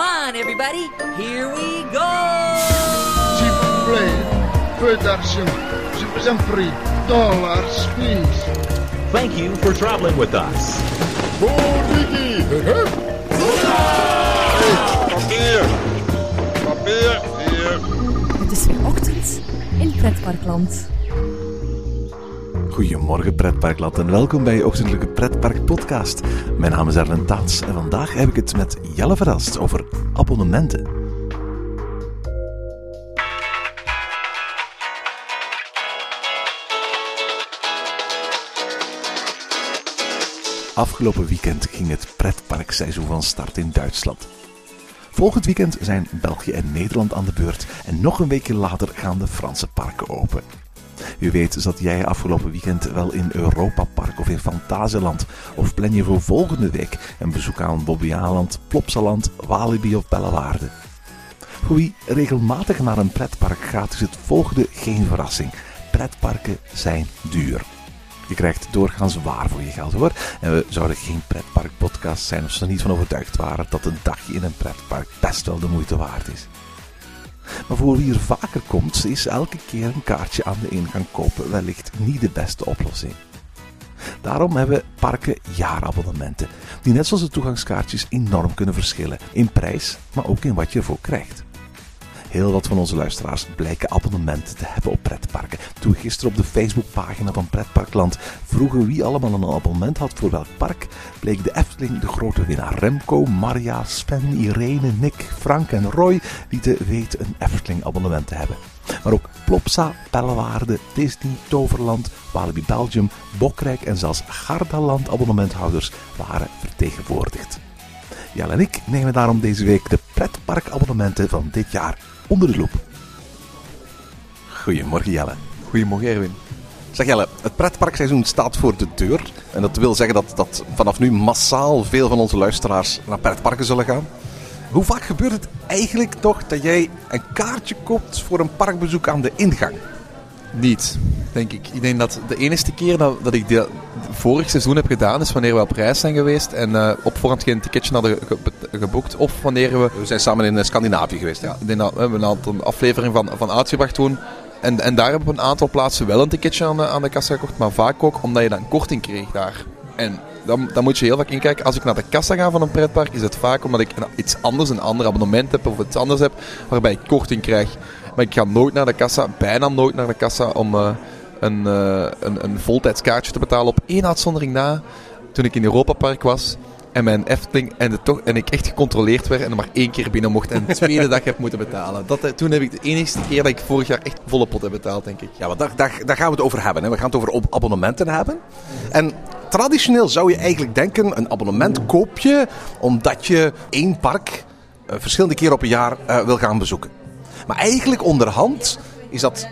Come on, everybody. Here we go. S'il vous plaît, peu d'argent. Je vous en prie. Dollars, please. Thank you for traveling with us. Papier! Papier! Hier! Het is weer ochtend in Pretparkland. Goedemorgen pretparkland en welkom bij je ochtendelijke pretpark podcast. Mijn naam is Erlen Taats en vandaag heb ik het met Jelle verrast over abonnementen. Afgelopen weekend ging het pretparkseizoen van start in Duitsland. Volgend weekend zijn België en Nederland aan de beurt en nog een weekje later gaan de Franse parken open. U weet, zat jij afgelopen weekend wel in Europa Park of in Fantasieland? Of plan je voor volgende week een bezoek aan Bobbejaanland, Plopsaland, Walibi of Bellewaarde? Voor regelmatig naar een pretpark gaat, is het volgende geen verrassing. Pretparken zijn duur. Je krijgt doorgaans waar voor je geld hoor. En we zouden geen pretparkpodcast zijn als we er niet van overtuigd waren dat een dagje in een pretpark best wel de moeite waard is. Maar voor wie er vaker komt, is elke keer een kaartje aan de ingang kopen wellicht niet de beste oplossing. Daarom hebben parken jaarabonnementen, die net zoals de toegangskaartjes enorm kunnen verschillen in prijs, maar ook in wat je ervoor krijgt. Heel wat van onze luisteraars blijken abonnementen te hebben op pretparken. Toen gisteren op de Facebookpagina van Pretparkland vroegen wie allemaal een abonnement had voor welk park, bleek de Efteling de grote winnaar. Remco, Maria, Sven, Irene, Nick, Frank en Roy lieten weten een Efteling abonnement te hebben. Maar ook Plopsa, Pellewaarde, Disney, Toverland, Walibi Belgium, Bokrijk en zelfs Gardaland abonnementhouders waren vertegenwoordigd. Jelle en ik nemen daarom deze week de pretparkabonnementen van dit jaar onder de loep. Goedemorgen Jelle. Goedemorgen Erwin. Zeg Jelle, het pretparkseizoen staat voor de deur. En dat wil zeggen dat, dat vanaf nu massaal veel van onze luisteraars naar pretparken zullen gaan. Hoe vaak gebeurt het eigenlijk toch dat jij een kaartje koopt voor een parkbezoek aan de ingang? Niet, denk ik. Ik denk dat de enige keer dat, dat ik dit vorig seizoen heb gedaan, is wanneer we op reis zijn geweest en eh, op voorhand geen ticketje hadden ge- ge- geboekt. Of wanneer we... We zijn samen in eh, Scandinavië geweest. Ja, ik denk dat we hebben een aantal afleveringen van, van uitgebracht toen. En, en daar hebben we op een aantal plaatsen wel een ticketje aan de, aan de kassa gekocht. Maar vaak ook omdat je dan korting kreeg daar. En dan, dan moet je heel vaak inkijken. Als ik naar de kassa ga van een pretpark, is het vaak omdat ik iets anders, een ander abonnement heb of iets anders heb, waarbij ik korting krijg. Maar ik ga nooit naar de kassa, bijna nooit naar de kassa, om eh, een, eh, een, een voltijdskaartje te betalen. Op één uitzondering na, toen ik in Europa Park was en mijn Efteling en, de toch, en ik echt gecontroleerd werd en er maar één keer binnen mocht en de tweede dag heb moeten betalen. Dat, eh, toen heb ik de enige keer dat ik vorig jaar echt volle pot heb betaald, denk ik. Ja, want daar, gaan we het over hebben. Hè. We gaan het over abonnementen hebben. En traditioneel zou je eigenlijk denken, een abonnement koop je omdat je één park verschillende keren op een jaar wil gaan bezoeken. Maar eigenlijk onderhand is dat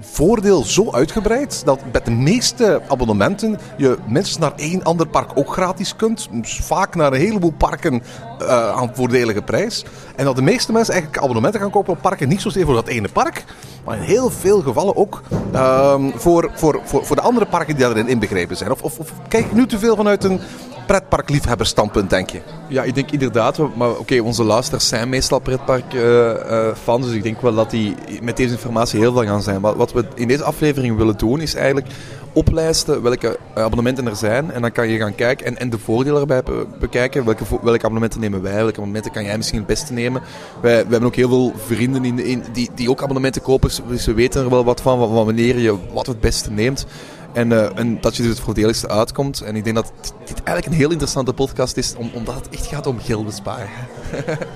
voordeel zo uitgebreid dat met de meeste abonnementen je minstens naar één ander park ook gratis kunt. Dus vaak naar een heleboel parken eh, aan voordelige prijs. En dat de meeste mensen eigenlijk abonnementen gaan kopen op parken niet zozeer voor dat ene park, maar in heel veel gevallen ook ehm, voor, voor, voor, voor de andere parken die daarin inbegrepen zijn. Of, of, kijk nu te veel vanuit een pretparkliefhebberstandpunt, denk je? Ja, ik denk inderdaad. Maar oké, onze luisteraars zijn meestal pretpark-fans. dus ik denk wel dat die met deze informatie heel veel gaan zijn. Wat we in deze aflevering willen doen, is eigenlijk oplijsten welke abonnementen er zijn. En dan kan je gaan kijken en, en de voordelen erbij be- bekijken. Welke, welke abonnementen nemen wij? Welke abonnementen kan jij misschien het beste nemen? Wij, wij hebben ook heel veel vrienden in, die, die ook abonnementen kopen. Dus we weten er wel wat van, van wanneer je wat het beste neemt. En, eh, en dat je dus het voordeligste uitkomt. En ik denk dat dit, eigenlijk een heel interessante podcast is, om, omdat het echt gaat om geld besparen.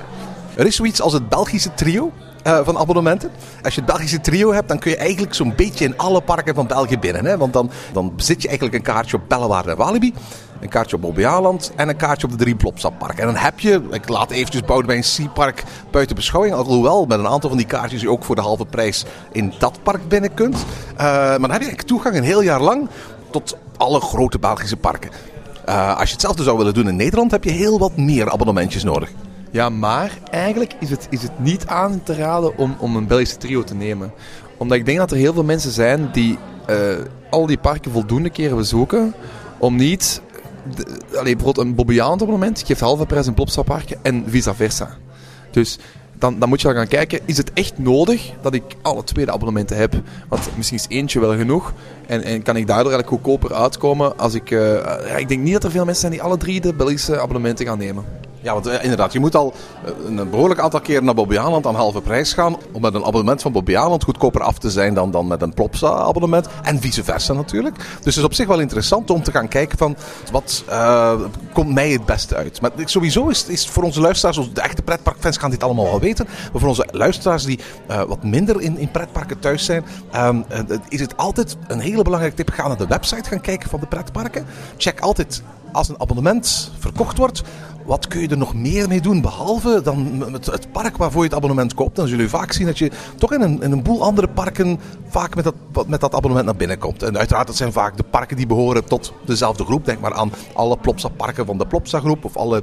Er is zoiets als het Belgische trio eh, van abonnementen. Als je het Belgische trio hebt, dan kun je eigenlijk zo'n beetje in alle parken van België binnen. Hè? Want dan, dan bezit je eigenlijk een kaartje op Bellewaarde en Walibi. Een kaartje op Bobbejaanland en een kaartje op de drie Plopsaparken. En dan heb je, ik laat eventjes Boudewijn Sea-park buiten beschouwing. Alhoewel, met een aantal van die kaartjes je ook voor de halve prijs in dat park binnen kunt. Eh, maar dan heb je eigenlijk toegang een heel jaar lang tot alle grote Belgische parken. Eh, als je hetzelfde zou willen doen in Nederland, heb je heel wat meer abonnementjes nodig. Ja, maar eigenlijk is het, is het niet aan te raden om, om een Belgische trio te nemen. Omdat ik denk dat er heel veel mensen zijn die eh, al die parken voldoende keren bezoeken om niet... De, allee, bijvoorbeeld een Bobbejaanland abonnement geeft halve prijs in Plopsaparken en vice versa. Dus dan, dan moet je dan gaan kijken, is het echt nodig dat ik alle twee de abonnementen heb? Want misschien is eentje wel genoeg. En, en kan ik daardoor eigenlijk goedkoper uitkomen als ik... eh, ja, ik denk niet dat er veel mensen zijn die alle drie de Belgische abonnementen gaan nemen. Ja, want eh, inderdaad, je moet al eh, een behoorlijk aantal keren naar Bobby aan halve prijs gaan. Om met een abonnement van Bobby goedkoper af te zijn dan, dan met een Plopsa-abonnement. En vice versa natuurlijk. Dus het is op zich wel interessant om te gaan kijken van wat eh, komt mij het beste uit. Maar sowieso is, is voor onze luisteraars, de echte pretparkfans gaan dit allemaal wel weten. Maar voor onze luisteraars die wat minder in, in pretparken thuis zijn, ehm, eh, is het altijd een hele belangrijke tip. Ga naar de website gaan kijken van de pretparken. Check altijd als een abonnement verkocht wordt. Wat kun je er nog meer mee doen, behalve dan met het park waarvoor je het abonnement koopt? Dan zul je vaak zien dat je toch in een, in een boel andere parken vaak met dat, met dat abonnement naar binnen komt. En uiteraard, dat zijn vaak de parken die behoren tot dezelfde groep. Denk maar aan alle Plopsa-parken van de Plopsa-groep of alle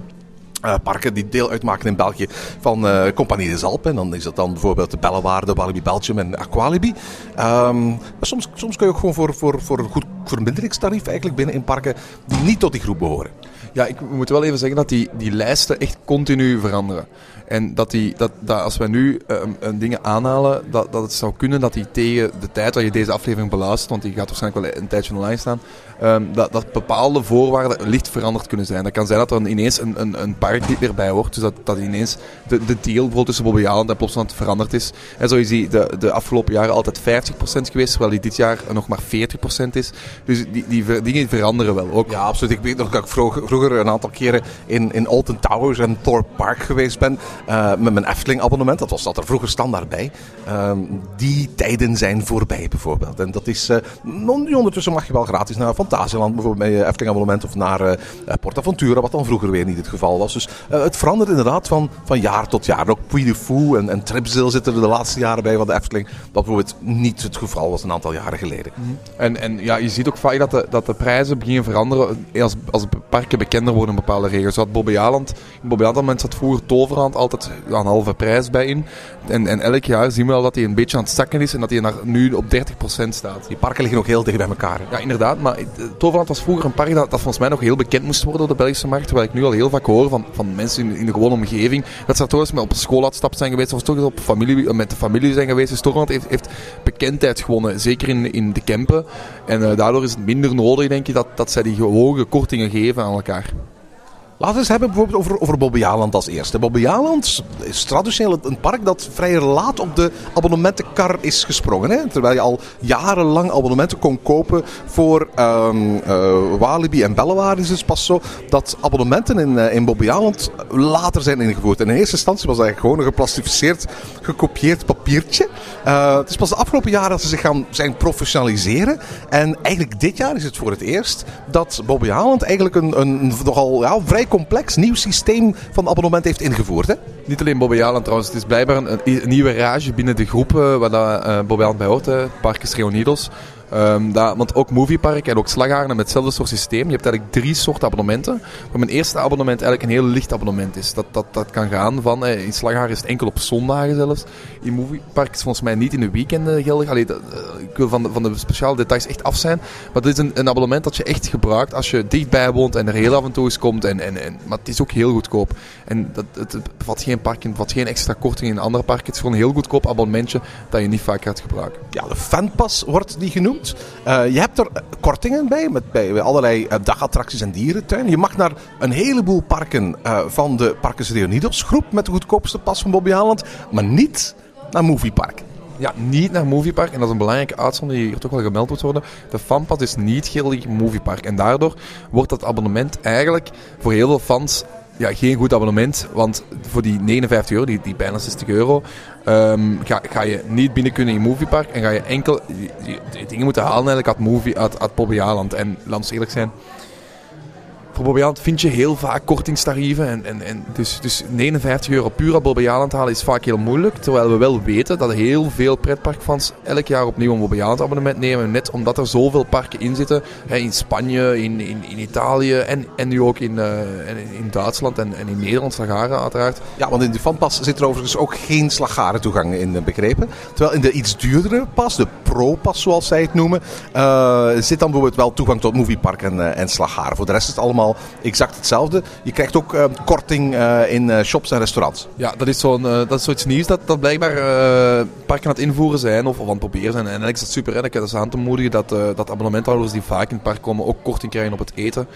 eh, parken die deel uitmaken in België van eh Compagnie des Alpes. En dan is dat dan bijvoorbeeld de Bellewaarde, Walibi Belgium en Aqualibi. Ehm, maar soms, soms kun je ook gewoon voor, voor, voor een goed verminderingsstarief eigenlijk binnen in parken die niet tot die groep behoren. Ja, ik moet wel even zeggen dat die, die lijsten echt continu veranderen. En dat, die, dat, dat als wij nu een dingen aanhalen, dat, dat het zou kunnen dat die tegen de tijd dat je deze aflevering beluistert, want die gaat waarschijnlijk wel een tijdje online staan, ehm, dat, dat bepaalde voorwaarden licht veranderd kunnen zijn. Dat kan zijn dat er ineens een, een, een park niet meer bij hoort. Dus dat, dat ineens de, de deal tussen Bobby Aland en Plopsaland veranderd is. En zo is die de, de afgelopen jaren altijd 50% geweest, terwijl die dit jaar nog maar 40% is. Dus die, die dingen veranderen wel ook. Ja, absoluut. Ik weet nog dat ik vroeger, vroeger een aantal keren in, in Alton Towers en Thorpe Park geweest ben. Eh, met mijn Efteling abonnement. Dat was dat er vroeger standaard bij. Ehm, die tijden zijn voorbij bijvoorbeeld. En dat is... eh, nu ondertussen mag je wel gratis naar Fantasieland bijvoorbeeld met je Efteling abonnement. Of naar eh PortAventura, wat dan vroeger weer niet het geval was. Dus het verandert inderdaad van, van jaar tot jaar. Ook Puy de Fou en, en Tripzil zitten er de laatste jaren bij van de Efteling. Wat bijvoorbeeld niet het geval was een aantal jaren geleden. En, en ja, je ziet ook vaak dat de, dat de prijzen beginnen veranderen als, als parken bekender worden in bepaalde regio's. Zoals Bobby Aland. In Bobby Aland zat vroeger Toverland altijd aan halve prijs bij in. En, en elk jaar zien we al dat hij een beetje aan het zakken is en dat hij naar, nu op 30% staat. Die parken liggen ook heel dicht bij elkaar. hè. Ja, inderdaad. Maar eh, Toverland was vroeger een park dat, dat volgens mij nog heel bekend moest worden op de Belgische markt. Terwijl ik nu al heel vaak hoor van, van mensen in, in de gewone omgeving. Dat ze toch eens op school uitstap zijn geweest. Of toch eens op familie, met de familie zijn geweest. Dus Toverland heeft, heeft bekendheid gewonnen. Zeker in, in de Kempen. En eh, daardoor is het minder nodig, denk je, dat, dat zij die hoge kortingen geven aan elkaar. Laten we eens hebben bijvoorbeeld over, over Bobby als eerste. Bobby Aland is traditioneel een park dat vrij laat op de abonnementenkar is gesprongen. Hè? Terwijl je al jarenlang abonnementen kon kopen voor ehm eh, Walibi en Bellewaarde is het pas zo dat abonnementen in, eh, in Bobby later zijn ingevoerd. En in eerste instantie was dat eigenlijk gewoon een geplastificeerd, gekopieerd papiertje. Eh, het is pas de afgelopen jaren dat ze zich gaan zijn professionaliseren. En eigenlijk dit jaar is het voor het eerst dat Bobby Aland eigenlijk een, een nogal ja, vrij complex nieuw systeem van abonnement heeft ingevoerd. Hè? Niet alleen Bobby Aland trouwens. Het is blijkbaar een, nieuwe rage binnen de groep eh, waar dat, eh, Bobby Aland bij hoort. hè. Het park is Reunidos. Ehm, dat, want ook Moviepark en ook Slagharen met hetzelfde soort systeem. Je hebt eigenlijk drie soorten abonnementen. Waar mijn eerste abonnement eigenlijk een heel licht abonnement is. Dat, dat, dat kan gaan van, eh, in Slagharen is het enkel op zondagen zelfs. In Moviepark is het volgens mij niet in de weekenden geldig. Allee, eh, ik wil van de, van de speciale details echt af zijn. Maar dit is een, een abonnement dat je echt gebruikt als je dichtbij woont en er heel af en toe eens komt. En, en, en, maar het is ook heel goedkoop. En dat, het, het bevat geen parking, het bevat geen extra korting in andere parken. Het is gewoon een heel goedkoop abonnementje dat je niet vaak gaat gebruiken. Ja, de fanpas wordt die genoemd. Eh, je hebt er eh, kortingen bij, met, bij, allerlei eh, dagattracties en dierentuinen. Je mag naar een heleboel parken van de Parkes Reunidos groep met de goedkoopste pas van Bobby Aland, maar niet naar Moviepark. Ja, niet naar Moviepark. En dat is een belangrijke uitzondering die hier toch wel gemeld moet worden. De fanpad is niet geldig Moviepark. En daardoor wordt dat abonnement eigenlijk voor heel veel fans ja, geen goed abonnement. Want voor die 59 euro, die, die bijna 60 euro, ehm, ga, ga je niet binnen kunnen in Moviepark. En ga je enkel die, dingen moeten halen eigenlijk uit, movie, uit, uit. En we eens eerlijk zijn. Voor Bobby Aland vind je heel vaak kortingstarieven. En, en, en dus, dus 59 euro puur uit Bobby Aland halen is vaak heel moeilijk. Terwijl we wel weten dat heel veel pretparkfans elk jaar opnieuw een Bobby Aland abonnement nemen. Net omdat er zoveel parken in zitten. Hè, in Spanje, in, in, in Italië en, en nu ook in, eh, in Duitsland en, en in Nederland, Slagaren uiteraard. Ja, want in die fanpas zit er overigens ook geen slagarentoegang in eh, begrepen. Terwijl in de iets duurdere pas, de Pro-pas, zoals zij het noemen, eh, zit dan bijvoorbeeld wel toegang tot Moviepark en, en Slagharen. Voor de rest is het allemaal exact hetzelfde. Je krijgt ook eh, korting eh, in eh, shops en restaurants. Ja, dat is, zo'n, dat is zoiets nieuws dat, dat blijkbaar parken aan het invoeren zijn of, of aan het proberen zijn. En eigenlijk is dat super. Hè? Dat is aan te moedigen dat, dat abonnementhouders die vaak in het park komen ook korting krijgen op het eten.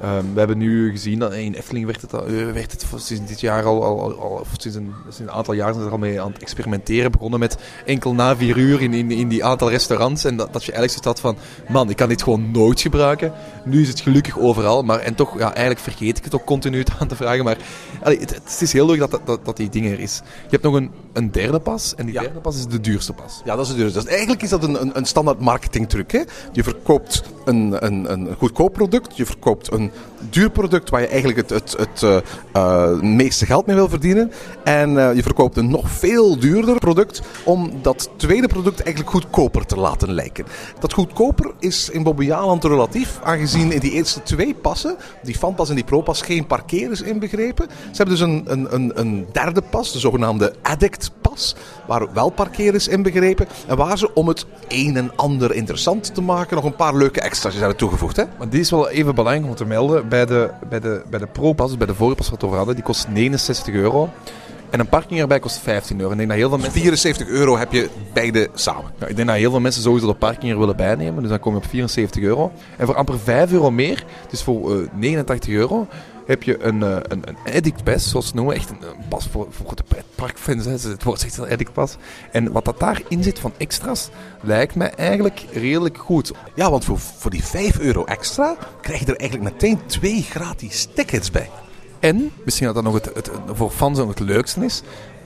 Ehm, we hebben nu gezien dat in Efteling werd het, werd het sinds dit jaar al, al, al- of sinds een, sinds een aantal jaar zijn ze er al mee aan het experimenteren. Begonnen met enkel na vier uur in, in, in die aantal restaurants. En dat, dat je eigenlijk zoiets had van, man, ik kan dit gewoon nooit gebruiken. Nu is het gelukkig overal, maar toch, ja, eigenlijk vergeet ik het ook continu het aan te vragen. Maar allee, het, het is heel leuk dat, dat, dat, die dingen er is. Je hebt nog een, een derde pas en die Ja. derde pas is de duurste pas. Ja, dat is het dus. Dus eigenlijk is dat een, een, een standaard marketingtruc. Hè? Je verkoopt een, een, een goedkoop product, je verkoopt een duur product waar je eigenlijk het, het, het eh, eh, meeste geld mee wil verdienen. En eh, je verkoopt een nog veel duurder product om dat tweede product eigenlijk goedkoper te laten lijken. Dat goedkoper is in Bobbejaanland relatief, aangezien in die eerste twee passen, die fanpas en die propas, geen parkeer inbegrepen. Ze hebben dus een, een, een, derde pas, de zogenaamde addict pas, waar wel parkeer is inbegrepen. En waar ze om het een en ander interessant te maken nog een paar leuke extra's hebben toegevoegd. Hè? Maar die is wel even belangrijk om te melden. Bij de, bij de, bij de Pro-pas, dus bij de voorpas wat we over hadden, die kost 69 euro. En een parking erbij kost 15 euro. Ik denk dat heel veel mensen... 74 euro heb je beide samen. Ja, ik denk dat heel veel mensen sowieso de parking er willen bijnemen. Dus dan kom je op 74 euro. En voor amper 5 euro meer, dus voor eh, 89 euro, heb je een, eh, een, een Addict Pass, zoals ze noemen. Echt een, een pas voor, voor de pretparkfans. hè. Het woord zegt wel Addict Pass. En wat dat daarin zit van extra's, lijkt mij eigenlijk redelijk goed. Ja, want voor, voor die 5 euro extra krijg je er eigenlijk meteen twee gratis tickets bij. En, misschien dat dat nog het, het, voor fans ook het leukste is,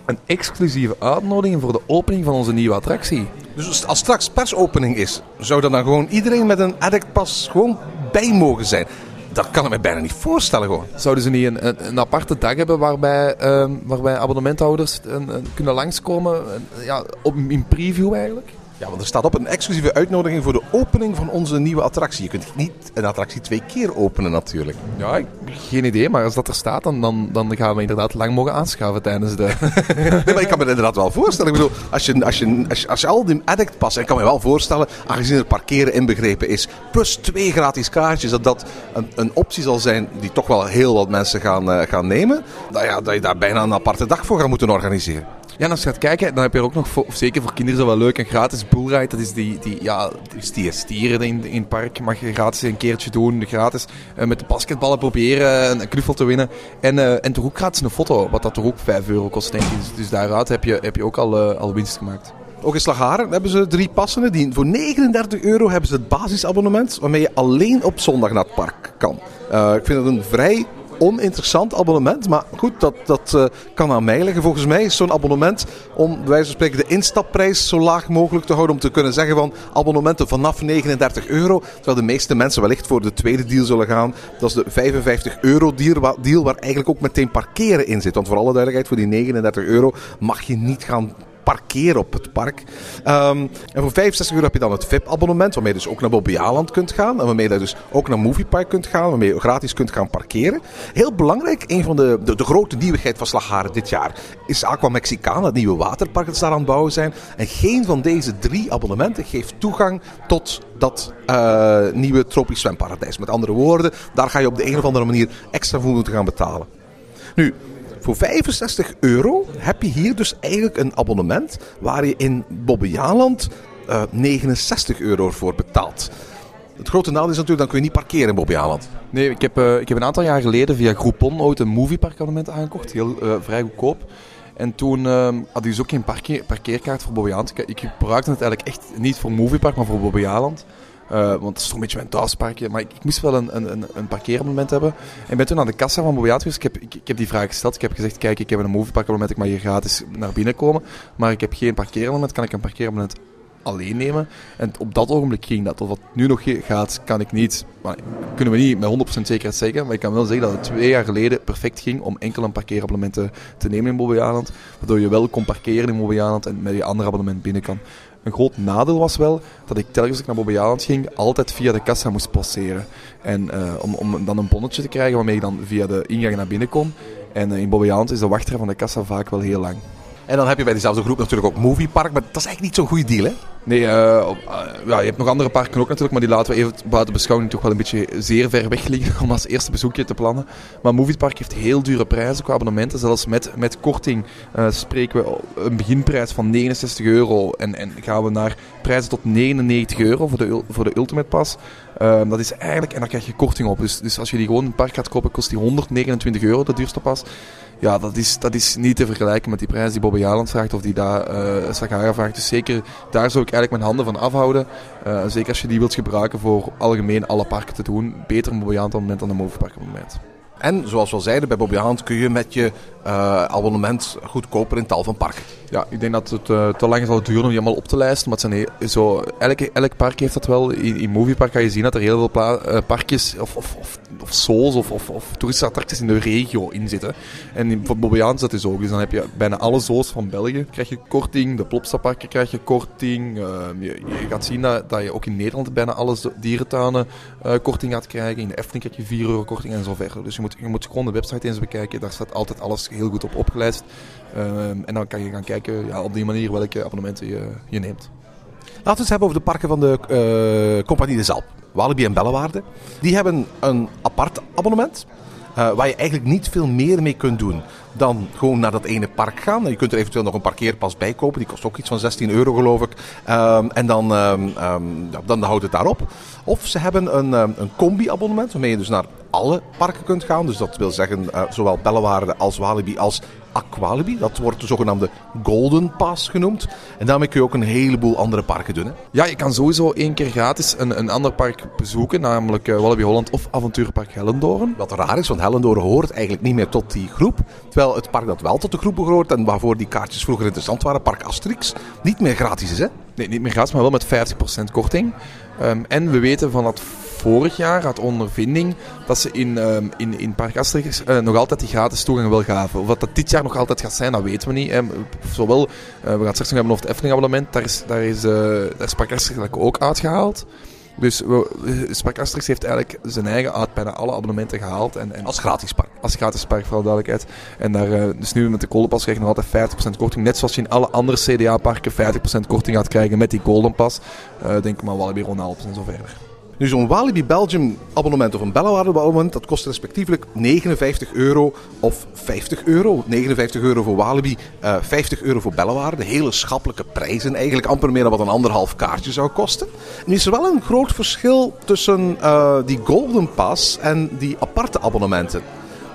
een exclusieve uitnodiging voor de opening van onze nieuwe attractie. Dus als straks persopening is, zou er dan gewoon iedereen met een addict pas gewoon bij mogen zijn. Dat kan ik me bijna niet voorstellen gewoon. Zouden ze niet een, een, een aparte dag hebben waarbij, ehm, waarbij abonnementhouders een, een- kunnen langskomen? een- ja, op, in preview eigenlijk? Ja, want er staat op een exclusieve uitnodiging voor de opening van onze nieuwe attractie. Je kunt niet een attractie twee keer openen natuurlijk. Ja, ik, geen idee, maar als dat er staat, dan, dan, dan gaan we inderdaad lang mogen aanschaven tijdens de... Nee, maar ik kan me inderdaad wel voorstellen. Ik bedoel, als je, als je, als je, als je al die addict passen, ik kan me wel voorstellen, aangezien er parkeren inbegrepen is, plus twee gratis kaartjes, dat dat een, een optie zal zijn die toch wel heel wat mensen gaan, eh, gaan nemen. Dat, ja, dat je daar bijna een aparte dag voor gaat moeten organiseren. Ja, als je gaat kijken, dan heb je er ook nog, zeker voor kinderen, dat wel leuk, een gratis bullride. Dat is die, die, ja, die stier, stieren in, in het park. Mag je gratis een keertje doen, gratis eh, met de basketballen proberen een, knuffel te winnen. En, eh, en toch ook gratis een foto, wat dat toch ook 5 euro kost, denk ik. Dus, dus daaruit heb je, heb je ook al, eh, al winst gemaakt. Ook in Slagharen hebben ze drie passende. Die, voor 39 euro hebben ze het basisabonnement, waarmee je alleen op zondag naar het park kan. Ik vind het een vrij oninteressant abonnement. Maar goed, dat, dat eh, kan aan mij liggen. Volgens mij is zo'n abonnement om bij wijze van spreken de instapprijs zo laag mogelijk te houden. Om te kunnen zeggen van abonnementen vanaf 39 euro. Terwijl de meeste mensen wellicht voor de tweede deal zullen gaan. Dat is de 55 euro deal, wa- deal waar eigenlijk ook meteen parkeren in zit. Want voor alle duidelijkheid, voor die 39 euro mag je niet gaan parkeren op het park. Ehm, en voor 65 euro heb je dan het VIP-abonnement, waarmee je dus ook naar Bobbejaanland kunt gaan. En waarmee je dus ook naar Moviepark kunt gaan, waarmee je gratis kunt gaan parkeren. Heel belangrijk, een van de, de, de grote nieuwigheid van Slagharen dit jaar is Aqua Mexicana, het nieuwe waterpark dat ze daar aan het bouwen zijn. En geen van deze drie abonnementen geeft toegang tot dat eh, nieuwe tropisch zwemparadijs. Met andere woorden, daar ga je op de een of andere manier extra voor moeten gaan betalen. Nu, voor 65 euro heb je hier dus eigenlijk een abonnement waar je in Bobbejaanland eh 69 euro voor betaalt. Het grote nadeel is natuurlijk, dan kun je niet parkeren in Bobbejaanland. Nee, ik heb, eh, ik heb een aantal jaar geleden via Groupon ooit een movieparkabonnement aangekocht. Heel eh, vrij goedkoop. En toen had ik dus ook geen parkeer, parkeerkaart voor Bobbejaanland. Ik, ik gebruikte het eigenlijk echt niet voor Moviepark, maar voor Bobbejaanland. Eh, want het is toch een beetje mijn thuisparkje. Maar ik, ik moest wel een, een, een, parkeerabonnement hebben. En ik ben toen aan de kassa van Bobbejaanland geweest. Ik heb, ik, heb die vraag gesteld. Ik heb gezegd, kijk, ik heb een movieparkabonnement. Ik mag hier gratis naar binnen komen. Maar ik heb geen parkeerabonnement. Kan ik een parkeerabonnement alleen nemen. En op dat ogenblik ging dat. Of wat nu nog gaat, kan ik niet. Kunnen we niet met 100% zekerheid zeggen. Maar ik kan wel zeggen dat het twee jaar geleden perfect ging om enkel een parkeerabonnement te, te nemen in Bobbejaanland. Waardoor je wel kon parkeren in Bobbejaanland en met je andere abonnement binnen kan. Een groot nadeel was wel dat ik telkens als ik naar Bobbejaanland ging, altijd via de kassa moest passeren. En eh, om, om dan een bonnetje te krijgen waarmee ik dan via de ingang naar binnen kon. En eh, in Bobbejaanland is de wachtrij van de kassa vaak wel heel lang. En dan heb je bij diezelfde groep natuurlijk ook Moviepark, maar dat is eigenlijk niet zo'n goede deal hè? Nee, eh, eh, ja, je hebt nog andere parken ook natuurlijk, maar die laten we even buiten beschouwing toch wel een beetje zeer ver weg liggen om als eerste bezoekje te plannen. Maar Moviepark heeft heel dure prijzen qua abonnementen. Zelfs met, met korting eh, spreken we een beginprijs van 69 euro en, en gaan we naar prijzen tot 99 euro voor de, voor de Ultimate Pass. Ehm, dat is eigenlijk, en daar krijg je korting op. Dus, dus als je die gewoon het park gaat kopen, kost die 129 euro, de duurste pas. Ja, dat is, dat is niet te vergelijken met die prijs die Bobby Jaland vraagt of die daar Sahara vraagt. Dus zeker daar zou ik eigenlijk mijn handen van afhouden. Eh, zeker als je die wilt gebruiken voor algemeen alle parken te doen. Beter een Bobby Jaland abonnement dan een Moviepark abonnement. En zoals we al zeiden, bij Bobby Hand kun je met je eh, abonnement goedkoper in tal van parken. Ja, ik denk dat het eh, te lang zal duren om die allemaal op te lijsten. Maar het zijn zo, elk, elk park heeft dat wel. In, in Moviepark kan je zien dat er heel veel eh, parkjes of, of, of, of of, of, of toeristische attracties in de regio in zitten. En voor Bobbejaans is dat dus ook. Dus dan heb je bijna alle zoos van België krijg je korting. De Plopsa-parken krijg je korting. Ehm, je, je gaat zien dat, dat je ook in Nederland bijna alle dierentuinen korting gaat krijgen. In de Efteling krijg je 4 euro korting en zo verder. Dus je moet, je moet gewoon de website eens bekijken. Daar staat altijd alles heel goed op opgelijst. Ehm, en dan kan je gaan kijken ja, op die manier welke abonnementen je, je neemt. Laten we het hebben over de parken van de eh, Compagnie de Zalp. Walibi en Bellewaarde. Die hebben een apart abonnement. eh, waar je eigenlijk niet veel meer mee kunt doen dan gewoon naar dat ene park gaan. Je kunt er eventueel nog een parkeerpas bij kopen. Die kost ook iets van 16 euro geloof ik. Ehm, en dan, ehm, ehm, dan houdt het daarop. Of ze hebben een, een combi-abonnement waarmee je dus naar alle parken kunt gaan. Dus dat wil zeggen eh, zowel Bellewaarde als Walibi als Aqualibi. Dat wordt de zogenaamde Golden Pass genoemd. En daarmee kun je ook een heleboel andere parken doen. Hè? Ja, je kan sowieso één keer gratis een, een ander park bezoeken. Namelijk eh, Walibi Holland of Avonturenpark Hellendoorn. Wat raar is, want Hellendoorn hoort eigenlijk niet meer tot die groep. Het park dat wel tot de groep behoort en waarvoor die kaartjes vroeger interessant waren, Park Asterix, niet meer gratis is. Hè? Nee, niet meer gratis, maar wel met 50% korting. Ehm, en we weten van dat vorig jaar uit ondervinding dat ze in, ehm, in, in Park Asterix eh, nog altijd die gratis toegang wel gaven. Of wat dat dit jaar nog altijd gaat zijn, dat weten we niet. Ehm, zowel, eh, we gaan het straks nog hebben over het Efteling abonnement, daar is, daar is, eh, daar is Park Asterix ook uitgehaald. Dus we, eh, Park Asterix heeft eigenlijk zijn eigen uit bijna alle abonnementen gehaald. En, en Als gratis park. als gratis park, voor alle duidelijkheid. En daar, eh, dus nu met de Golden Pass krijg je nog altijd 50% korting. Net zoals je in alle andere CDA-parken 50% korting gaat krijgen met die Golden Pass. Eh, denk maar Walibi Ronalds en zo verder. Nu zo'n Walibi Belgium abonnement of een Bellewaarde abonnement, dat kost respectievelijk 59 euro of 50 euro. 59 euro voor Walibi, eh 50 euro voor Bellewaarde. Hele schappelijke prijzen, eigenlijk amper meer dan wat een anderhalf kaartje zou kosten. Nu is er wel een groot verschil tussen eh, die Golden Pass en die aparte abonnementen.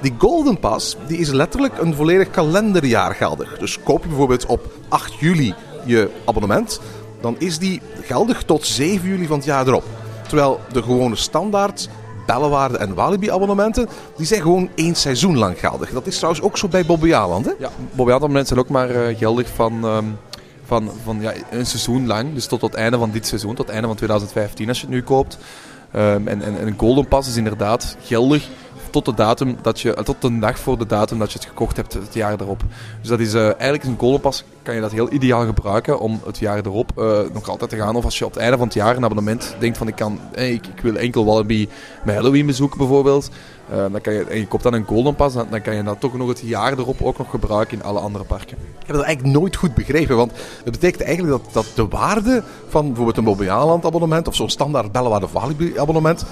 Die Golden Pass die is letterlijk een volledig kalenderjaar geldig. Dus koop je bijvoorbeeld op 8 juli je abonnement, dan is die geldig tot 7 juli van het jaar erop. Terwijl de gewone standaard Bellewaarde en Walibi abonnementen, die zijn gewoon één seizoen lang geldig. Dat is trouwens ook zo bij Bobby hè? Ja, Bobby abonnementen zijn ook maar eh, geldig van, ehm, van, van ja, een seizoen lang. Dus tot het einde van dit seizoen, tot het einde van 2015 als je het nu koopt. Ehm, en, en, en een Golden Pass is inderdaad geldig tot de datum dat je, tot de dag voor de datum dat je het gekocht hebt het jaar erop. Dus dat is eh, eigenlijk een Golden Pass kan je dat heel ideaal gebruiken om het jaar erop eh, nog altijd te gaan. Of als je op het einde van het jaar een abonnement denkt van ik kan, ik, wil enkel Walibi met Halloween bezoeken bijvoorbeeld. Eh, dan kan je, en je koopt dan een Golden Pass, dan, dan kan je dat toch nog het jaar erop ook nog gebruiken in alle andere parken. Ik heb dat eigenlijk nooit goed begrepen, want het betekent eigenlijk dat, dat de waarde van bijvoorbeeld een Bobby Aland abonnement of zo'n standaard Bellewaarde Walibi abonnement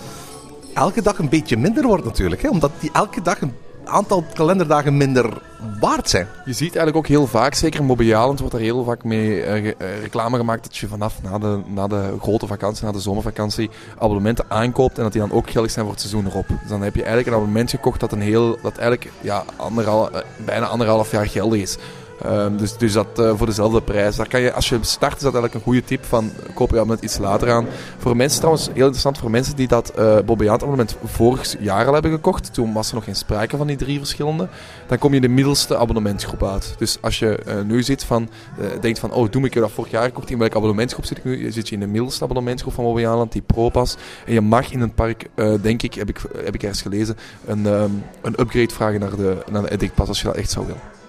elke dag een beetje minder wordt natuurlijk. Hè? Omdat die elke dag een aantal kalenderdagen minder waard zijn. Je ziet eigenlijk ook heel vaak, zeker Island wordt er heel vaak mee eh, eh, reclame gemaakt dat je vanaf na de, na de grote vakantie, na de zomervakantie, abonnementen aankoopt en dat die dan ook geldig zijn voor het seizoen erop. Dus dan heb je eigenlijk een abonnement gekocht dat, een heel, dat eigenlijk ja, anderhal, eh, bijna anderhalf jaar geldig is. Ehm, dus, dus dat eh, voor dezelfde prijs. Daar kan je, als je start, is dat eigenlijk een goede tip van koop je abonnement iets later aan. Voor mensen trouwens, heel interessant voor mensen die dat eh Bobby Island abonnement vorig jaar al hebben gekocht. Toen was er nog geen sprake van die drie verschillende. Dan kom je in de middelste abonnementgroep uit. Dus als je eh, nu zit van, eh, denkt van, oh, doe ik heb dat vorig jaar gekocht. In welke abonnementgroep zit ik nu? Zit je in de middelste abonnementgroep van Bobby Island, die ProPass. En je mag in een park, eh, denk ik, heb ik, heb ik ergens gelezen, een, ehm, een upgrade vragen naar de, naar de Edit Pass als je dat echt zou willen.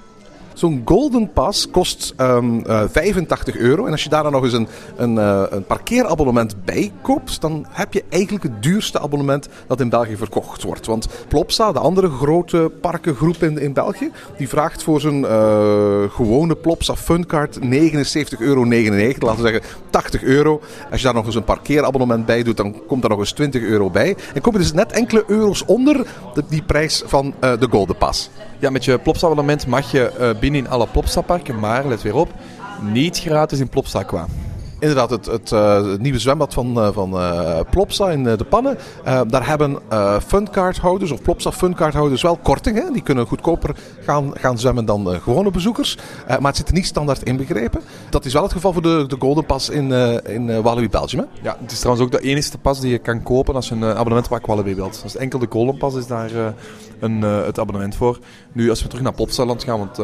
Zo'n Golden Pass kost ehm, eh, 85 euro. En als je daar dan nog eens een, een, eh, een parkeerabonnement bij koopt, dan heb je eigenlijk het duurste abonnement dat in België verkocht wordt. Want Plopsa, de andere grote parkengroep in, in België, die vraagt voor zijn eh, gewone Plopsa Funcard 79,99 euro. Laten we zeggen 80 euro. Als je daar nog eens een parkeerabonnement bij doet, dan komt daar nog eens 20 euro bij. En kom je dus net enkele euro's onder de, die prijs van de Golden Pass. Ja, met je Plopsa-abonnement mag je eh, binnen in alle Plopsa-parken, maar let weer op, niet gratis in Plopsa Aqua. Inderdaad, het, eh, het nieuwe zwembad van, eh, van eh, Plopsa in de Pannen. Daar hebben funcardhouders of Plopsa funcardhouders wel korting. Die kunnen goedkoper gaan, gaan zwemmen dan gewone bezoekers. Maar het zit er niet standaard inbegrepen. Dat is wel het geval voor de, de Golden Pass in, in Walibi Belgium. Hè? Ja, het is trouwens ook de enige pas die je kan kopen als je een abonnement op Aqualibi wilt. Dus enkel de Golden Pass is daar een, het abonnement voor. Nu, als we terug naar Plopsaland gaan, want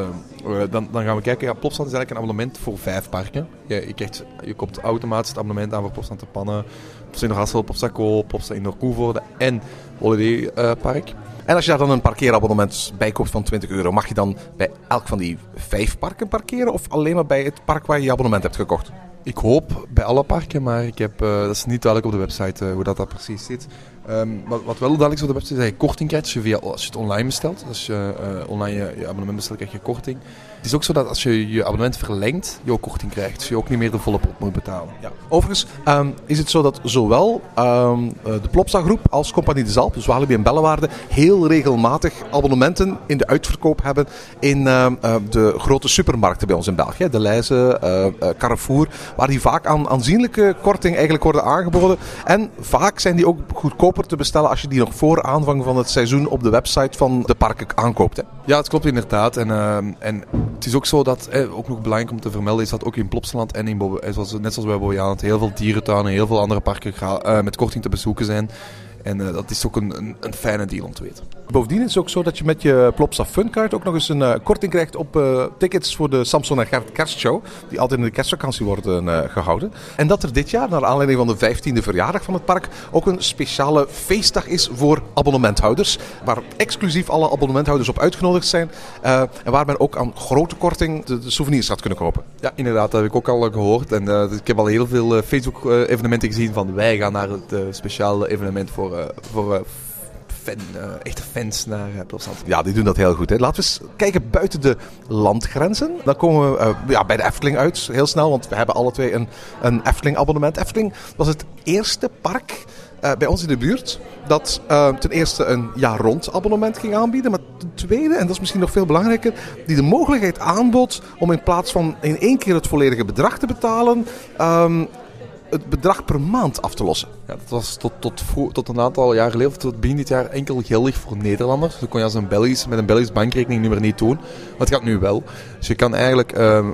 dan, dan gaan we kijken. Ja, Plopsaland is eigenlijk een abonnement voor vijf parken. Je, je, krijgt, je automatisch het abonnement aan voor Plopsaland te Pannen, Plopsa Indoor Hassel, Plopsa Co, Plopsa Indoor Koevoorde en Holiday eh, Park. En als je daar dan een parkeerabonnement bij koopt van 20 euro, mag je dan bij elk van die vijf parken parkeren? Of alleen maar bij het park waar je je abonnement hebt gekocht? Ik hoop bij alle parken, maar ik heb, eh, dat is niet duidelijk op de website eh, hoe dat, dat precies zit. Ehm, wat, wat wel duidelijk is op de website is dat je korting krijgt als je, via, als je het online bestelt. Als je eh, online je, je abonnement bestelt, krijg je korting. Het is ook zo dat als je je abonnement verlengt, je ook korting krijgt. Dus je ook niet meer de volle pot moet betalen. Ja. Overigens ehm, is het zo dat zowel ehm, eh, de Plopsa groep als Compagnie de Zalp, dus Walibi en Bellewaarde, heel regelmatig abonnementen in de uitverkoop hebben in ehm, eh, de grote supermarkten bij ons in België. De Leize, eh, Carrefour, waar die vaak aan aanzienlijke korting eigenlijk worden aangeboden. En vaak zijn die ook goedkoper te bestellen als je die nog voor aanvang van het seizoen op de website van de parken aankoopt. Hè. Ja, het klopt inderdaad. En, en het is ook zo dat, ook nog belangrijk om te vermelden, is dat ook in Plopsaland en in eh, net zoals bij Bojaland, heel veel dierentuinen, heel veel andere parken eh, met korting te bezoeken zijn. En eh, dat is ook een, een, een fijne deal om te weten. Bovendien is het ook zo dat je met je Plopsa Funcard ook nog eens een eh, korting krijgt op eh, tickets voor de Samson en Gert kerstshow. Die altijd in de kerstvakantie worden eh, gehouden. En dat er dit jaar, naar aanleiding van de 15e verjaardag van het park, ook een speciale feestdag is voor abonnementhouders. Waar exclusief alle abonnementhouders op uitgenodigd zijn. en waar men ook aan grote korting de, de souvenirs gaat kunnen kopen. Ja, inderdaad, dat heb ik ook al gehoord. En ik heb al heel veel Facebook-evenementen gezien van wij gaan naar het speciale evenement voor, voor eh, eh, echte fans naar Plopsaland. Ja, die doen dat heel goed. Hè. Laten we eens kijken buiten de landgrenzen. Dan komen we eh, ja, bij de Efteling uit, heel snel. Want we hebben alle twee een, een Efteling-abonnement. Efteling was het eerste park eh, bij ons in de buurt dat eh, ten eerste een jaar rond abonnement ging aanbieden. Maar ten tweede, en dat is misschien nog veel belangrijker, die de mogelijkheid aanbood om in plaats van in één keer het volledige bedrag te betalen, ehm, het bedrag per maand af te lossen. Ja, dat was tot, tot, tot een aantal jaar geleden, tot begin dit jaar, enkel geldig voor Nederlanders. Dus dat kon je als een Belgisch, met een Belgisch bankrekening nummer niet doen. Maar het gaat nu wel. Dus je kan eigenlijk, ehm,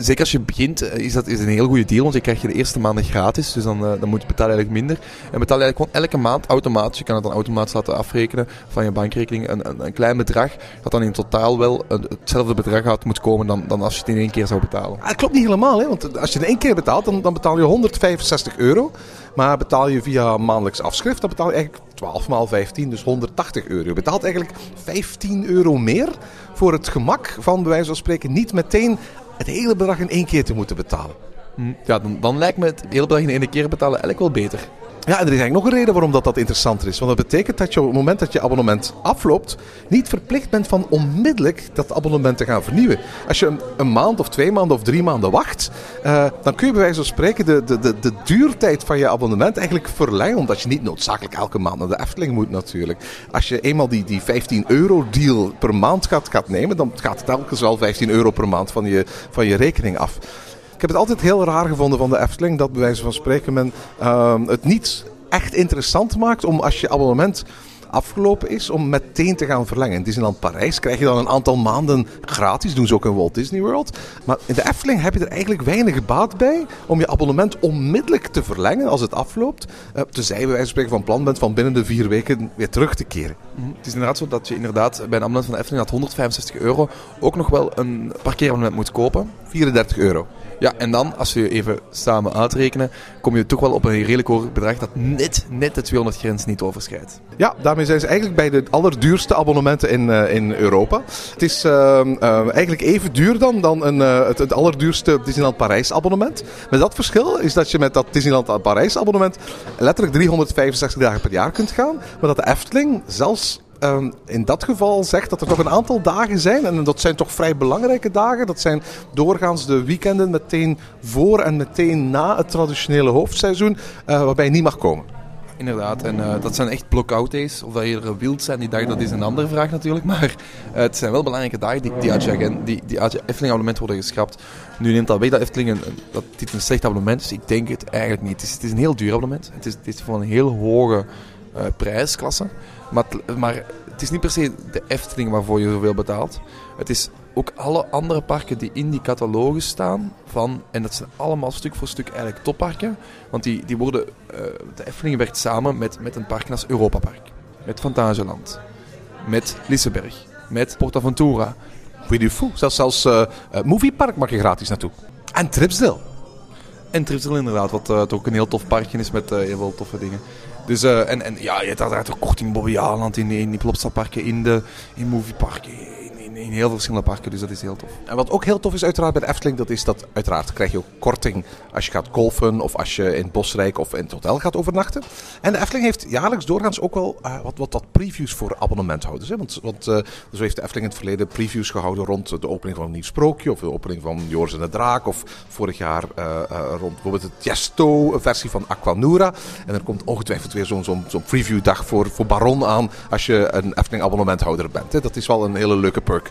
zeker als je begint, eh, is dat is een heel goede deal. Want je krijgt je de eerste maanden gratis. Dus dan, eh, dan moet je betalen eigenlijk minder. En betaal je eigenlijk gewoon elke maand automatisch. Je kan het dan automatisch laten afrekenen van je bankrekening. Een, een, een klein bedrag, dat dan in totaal wel hetzelfde bedrag uit moet komen dan, dan als je het in één keer zou betalen. Ah, Dat klopt niet helemaal, hè? want als je in één keer betaalt, dan, dan betaal je 165 euro. Maar betaal je via maandelijks afschrift, dan betaal je eigenlijk 12 maal 15, dus 180 euro. Je betaalt eigenlijk 15 euro meer voor het gemak van, bij wijze van spreken, niet meteen het hele bedrag in één keer te moeten betalen. Hm, Ja, dan, dan lijkt me het hele bedrag in één keer betalen eigenlijk wel beter. Ja, en er is eigenlijk nog een reden waarom dat, dat interessanter is. Want dat betekent dat je op het moment dat je abonnement afloopt, niet verplicht bent van onmiddellijk dat abonnement te gaan vernieuwen. Als je een, maand of twee maanden of drie maanden wacht, eh, dan kun je bij wijze van spreken de, de, de, de duurtijd van je abonnement eigenlijk verlengen. Omdat je niet noodzakelijk elke maand naar de Efteling moet natuurlijk. Als je eenmaal die, die 15 euro deal per maand gaat, gaat nemen, dan gaat het telkens wel 15 euro per maand van je, van je rekening af. Ik heb het altijd heel raar gevonden van de Efteling dat bij wijze van spreken men ehm, het niet echt interessant maakt om als je abonnement afgelopen is om meteen te gaan verlengen. In Disneyland Parijs krijg je dan een aantal maanden gratis, doen ze ook in Walt Disney World. Maar in de Efteling heb je er eigenlijk weinig baat bij om je abonnement onmiddellijk te verlengen als het afloopt. Uh, tenzij bij wijze van spreken van plan bent van binnen de vier weken weer terug te keren. Het is inderdaad zo dat je inderdaad bij een abonnement van de Efteling dat 165 euro ook nog wel een parkeerabonnement moet kopen. 34 euro. Ja, en dan, als we even samen uitrekenen, kom je toch wel op een redelijk hoog bedrag dat net, net de 200 grens niet overschrijdt. Ja, daarmee zijn ze eigenlijk bij de allerduurste abonnementen in, eh, in Europa. Het is ehm, eh, eigenlijk even duur dan, dan een, eh, het, het allerduurste Disneyland Parijs abonnement. Met dat verschil is dat je met dat Disneyland Parijs abonnement letterlijk 365 dagen per jaar kunt gaan. Maar dat de Efteling zelfs ehm, in dat geval zegt dat er nog een aantal dagen zijn. En dat zijn toch vrij belangrijke dagen. Dat zijn doorgaans de weekenden meteen voor en meteen na het traditionele hoofdseizoen. eh, waarbij je niet mag komen. Inderdaad, en eh, dat zijn echt block-out days. Of dat je er wild zijn die dag, dat is een andere vraag natuurlijk. Maar eh, het zijn wel belangrijke dagen die, die uit je, agen- die, die uit je Efteling-abonnement worden geschrapt. Nu neemt dat weg dat Efteling een, dat dit een slecht abonnement is. Ik denk het eigenlijk niet. Het is, het is een heel duur abonnement. Het is, het is van een heel hoge prijsklasse. Maar, het- maar het is niet per se de Efteling waarvoor je zoveel betaalt. Het is ook alle andere parken die in die catalogus staan. Van, en dat zijn allemaal stuk voor stuk eigenlijk topparken. Want die, die worden, eh, de Efteling werkt samen met, met een park als Europa Park. Met Fantasieland. Met Lisseberg. Met PortAventura. Fou. Zelfs, zelfs eh, Moviepark mag je gratis naartoe. En Tripsdale. En Tripsel inderdaad, wat toch ook een heel tof parkje is met heel veel toffe dingen. Dus, eh, en, en ja, je hebt uiteraard ook korting Bobby Aland in, in die Plopsa-parken, in de in movieparken, in, heel veel verschillende parken. Dus dat is heel tof. En wat ook heel tof is uiteraard bij de Efteling, dat is dat uiteraard krijg je ook korting als je gaat golfen of als je in Bosrijk of in het hotel gaat overnachten. En de Efteling heeft jaarlijks doorgaans ook wel eh, wat, wat, previews voor abonnementhouders. Hè? Want, want eh, zo heeft de Efteling in het verleden previews gehouden rond de opening van een nieuw sprookje of de opening van Joris en de Draak of vorig jaar eh, rond bijvoorbeeld het Tiesto-versie van Aquanura. En er komt ongetwijfeld weer zo'n zo'n zo'n previewdag voor, voor Baron aan als je een Efteling abonnementhouder bent. Hè? Dat is wel een hele leuke perk.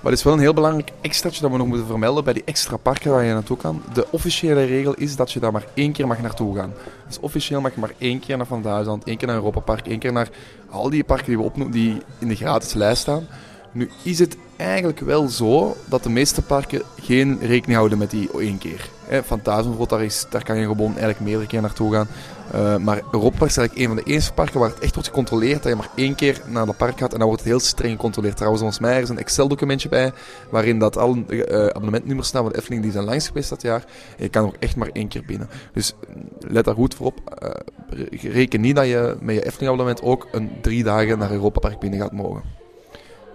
Maar het is wel een heel belangrijk extraatje dat we nog moeten vermelden bij die extra parken waar je naartoe kan. De officiële regel is dat je daar maar één keer mag naartoe gaan. Dus officieel mag je maar één keer naar Van Duitsland, één keer naar Europa Park, één keer naar al die parken die we opnoemen, die in de gratis lijst staan. Nu is het eigenlijk wel zo dat de meeste parken geen rekening houden met die één keer. Fantasieland, daar, daar kan je gewoon eigenlijk meerdere keer naartoe gaan. Eh, maar Europa is eigenlijk een van de eerste parken waar het echt wordt gecontroleerd dat je maar één keer naar dat park gaat en dan wordt het heel streng gecontroleerd. Trouwens, volgens mij er is een Excel-documentje bij waarin dat alle eh, abonnementnummers staan van de Efteling die zijn langs geweest dat jaar. En je kan ook echt maar één keer binnen. Dus mm, let daar goed voor op. Eh, re- reken niet dat je met je Efteling-abonnement ook een drie dagen naar Europa Park binnen gaat mogen.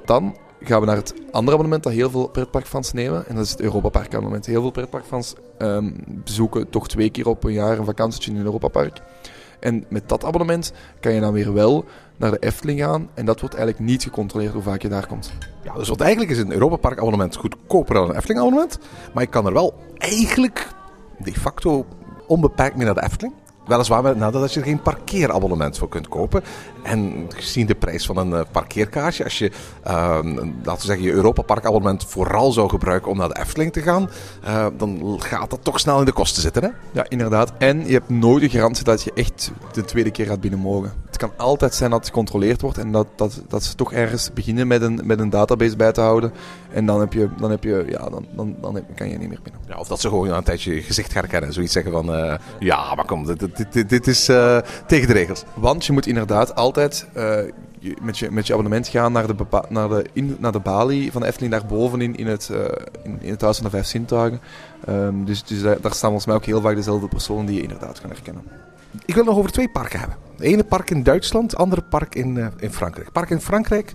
Dan gaan we naar het andere abonnement dat heel veel pretparkfans nemen. En dat is het Europa Park abonnement. Heel veel pretparkfans ehm, bezoeken toch twee keer op een jaar een vakantietje in een Europa Park. En met dat abonnement kan je dan weer wel naar de Efteling gaan. En dat wordt eigenlijk niet gecontroleerd hoe vaak je daar komt. Ja, dus wat eigenlijk is een Europa Park abonnement goedkoper dan een Efteling abonnement. Maar je kan er wel eigenlijk de facto onbeperkt mee naar de Efteling. Weliswaar met nadat je er geen parkeerabonnement voor kunt kopen. En gezien de prijs van een eh, parkeerkaartje, als je ehm, laten we zeggen, je Europa Park abonnement vooral zou gebruiken om naar de Efteling te gaan, eh, dan gaat dat toch snel in de kosten zitten. Hè? Ja, inderdaad. En je hebt nooit de garantie dat je echt de tweede keer gaat binnen mogen. Het kan altijd zijn dat het gecontroleerd wordt en dat, dat, dat ze toch ergens beginnen met een, met een database bij te houden. En dan, heb je, dan, heb je, ja, dan, dan, dan kan je niet meer binnen. Ja, of dat ze gewoon na een tijdje je gezicht gaan herkennen. Zoiets zeggen van, eh, ja, maar kom, dit, dit, dit, dit is eh, tegen de regels. Want je moet inderdaad altijd eh, je- met, je, met je abonnement gaan naar de, naar de, in, naar de balie van de Efteling, daar bovenin in het, eh, in, in het Huis van de Vijf Zintuigen. Ehm, dus dus daar, daar staan volgens mij ook heel vaak dezelfde personen die je inderdaad kan herkennen. Ik wil het nog over twee parken hebben. Het ene park in Duitsland, het andere park in, in Frankrijk. Park in Frankrijk,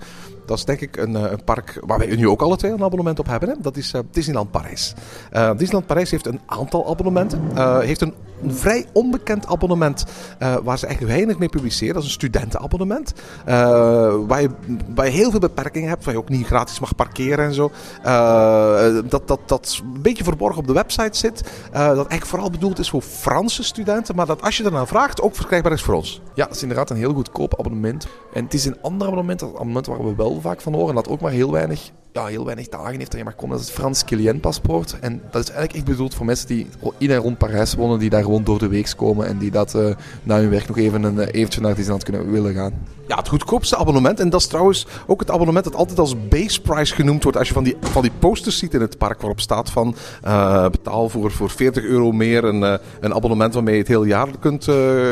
dat is denk ik een, eh, een park waar wij nu ook alle twee een abonnement op hebben. Hè? Dat is eh, Disneyland Parijs. Eh, Disneyland Parijs heeft een aantal abonnementen. Heeft een, vrij onbekend abonnement waar ze echt weinig mee publiceren. Dat is een studentenabonnement. Waar, je, waar heel veel beperkingen hebt. Waar je ook niet gratis mag parkeren en zo. Dat, dat, dat een beetje verborgen op de website zit. Dat eigenlijk vooral bedoeld is voor Franse studenten. Maar dat als je ernaar vraagt ook verkrijgbaar is voor ons. Ja, het is inderdaad een heel goedkoop abonnement. En het is een ander abonnement, een abonnement waar we wel vaak van horen. Dat ook maar heel weinig, ja, heel weinig dagen heeft dat je mag komen. Dat is het Frans Kilian paspoort. En dat is eigenlijk echt bedoeld voor mensen die in en rond Parijs wonen. Die daar gewoon door de week komen. En die dat eh, na hun werk nog even een eh, eventje naar Disneyland kunnen willen gaan. Ja, het goedkoopste abonnement. En dat is trouwens ook het abonnement dat altijd als base price genoemd wordt. Als je van die, van die posters ziet in het park waarop staat van eh, betaal voor, voor 40 euro meer een, een abonnement waarmee je het hele jaar kunt,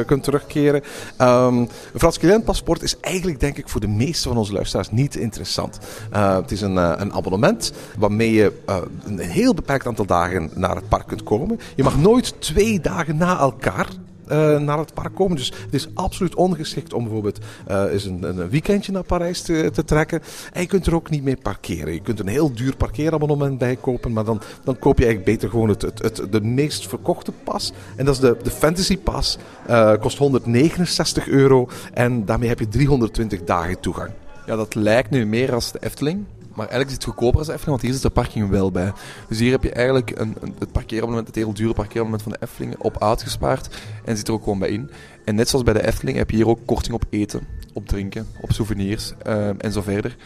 kunt terugkeren. Ehm, een Frans Client paspoort is eigenlijk denk ik voor de meeste van onze luisteraars niet interessant. Het is een, een abonnement waarmee je eh, een heel beperkt aantal dagen naar het park kunt komen. Je mag nooit twee dagen na elkaar eh, naar het park komen. Dus het is absoluut ongeschikt om bijvoorbeeld eh, eens een, een weekendje naar Parijs te, te trekken. En je kunt er ook niet mee parkeren. Je kunt een heel duur parkeerabonnement bij kopen, maar dan, dan koop je eigenlijk beter gewoon het, het, de meest verkochte pas. En dat is de, de Fantasy Pass. Eh, kost 169 euro en daarmee heb je 320 dagen toegang. Ja, dat lijkt nu meer als de Efteling. Maar eigenlijk is het goedkoper als Efteling, want hier zit de parking wel bij. Dus hier heb je eigenlijk een, een, het parkeerabonnement, het heel dure parkeerabonnement van de Efteling, op uitgespaard. En zit er ook gewoon bij in. En net zoals bij de Efteling heb je hier ook korting op eten, op drinken, op souvenirs eh, en zo verder.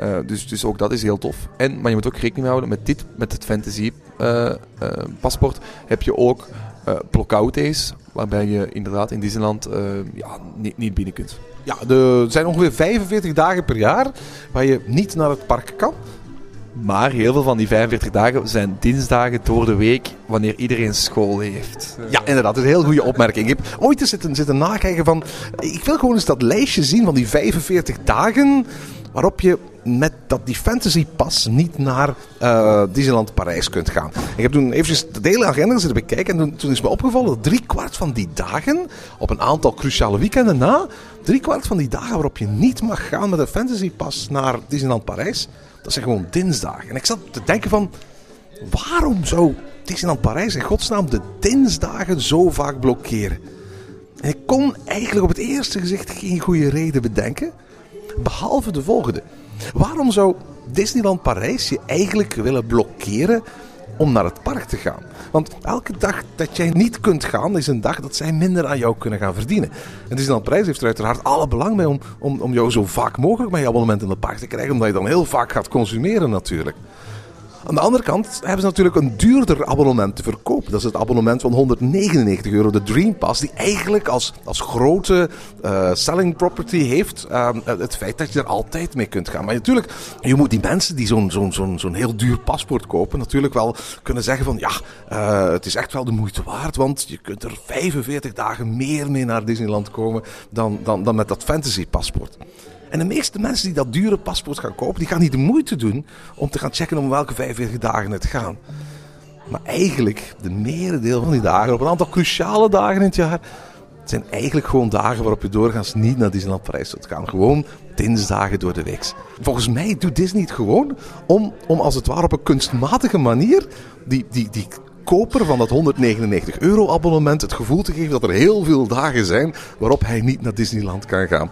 Uh, dus, dus ook dat is heel tof. En, maar je moet ook rekening houden met dit, met het Fantasy uh, paspoort, heb je ook block-out days, waarbij je inderdaad in Disneyland ja, niet, niet binnen kunt. Ja, er zijn ongeveer 45 dagen per jaar waar je niet naar het park kan. Maar heel veel van die 45 dagen zijn dinsdagen door de week wanneer iedereen school heeft. Ja, inderdaad. Dat is een heel goede opmerking. Ik heb ooit eens zitten, zitten nakijken van... Ik wil gewoon eens dat lijstje zien van die 45 dagen waarop je met dat die fantasy pas niet naar uh, Disneyland Parijs kunt gaan. Ik heb toen eventjes de hele agenda zitten bekijken en toen, toen is me opgevallen dat drie kwart van die dagen, op een aantal cruciale weekenden na, drie kwart van die dagen waarop je niet mag gaan met een fantasy pas naar Disneyland Parijs, dat zijn gewoon dinsdagen. En ik zat te denken van, waarom zou Disneyland Parijs in godsnaam de dinsdagen zo vaak blokkeren? En ik kon eigenlijk op het eerste gezicht geen goede reden bedenken. Behalve de volgende. Waarom zou Disneyland Parijs je eigenlijk willen blokkeren om naar het park te gaan? Want elke dag dat jij niet kunt gaan, is een dag dat zij minder aan jou kunnen gaan verdienen. En Disneyland Parijs heeft er uiteraard alle belang bij om, om, om jou zo vaak mogelijk met je abonnement in het park te krijgen. Omdat je dan heel vaak gaat consumeren natuurlijk. Aan de andere kant hebben ze natuurlijk een duurder abonnement te verkopen. Dat is het abonnement van 199 euro, de Dream Pass, die eigenlijk als, als grote uh, selling property heeft uh, het feit dat je er altijd mee kunt gaan. Maar natuurlijk, je moet die mensen die zo'n zo'n zo'n zo'n heel duur paspoort kopen, natuurlijk wel kunnen zeggen van ja, uh, het is echt wel de moeite waard, want je kunt er 45 dagen meer mee naar Disneyland komen dan, dan, dan met dat fantasy paspoort. En de meeste mensen die dat dure paspoort gaan kopen, die gaan niet de moeite doen om te gaan checken om welke 45 dagen het gaan. Maar eigenlijk, de merendeel van die dagen, op een aantal cruciale dagen in het jaar, zijn eigenlijk gewoon dagen waarop je doorgaans niet naar Disneyland Parijs zult gaan. Gewoon dinsdagen door de week. Volgens mij doet Disney het gewoon om, om als het ware op een kunstmatige manier die, die, die koper van dat 199 euro abonnement het gevoel te geven dat er heel veel dagen zijn waarop hij niet naar Disneyland kan gaan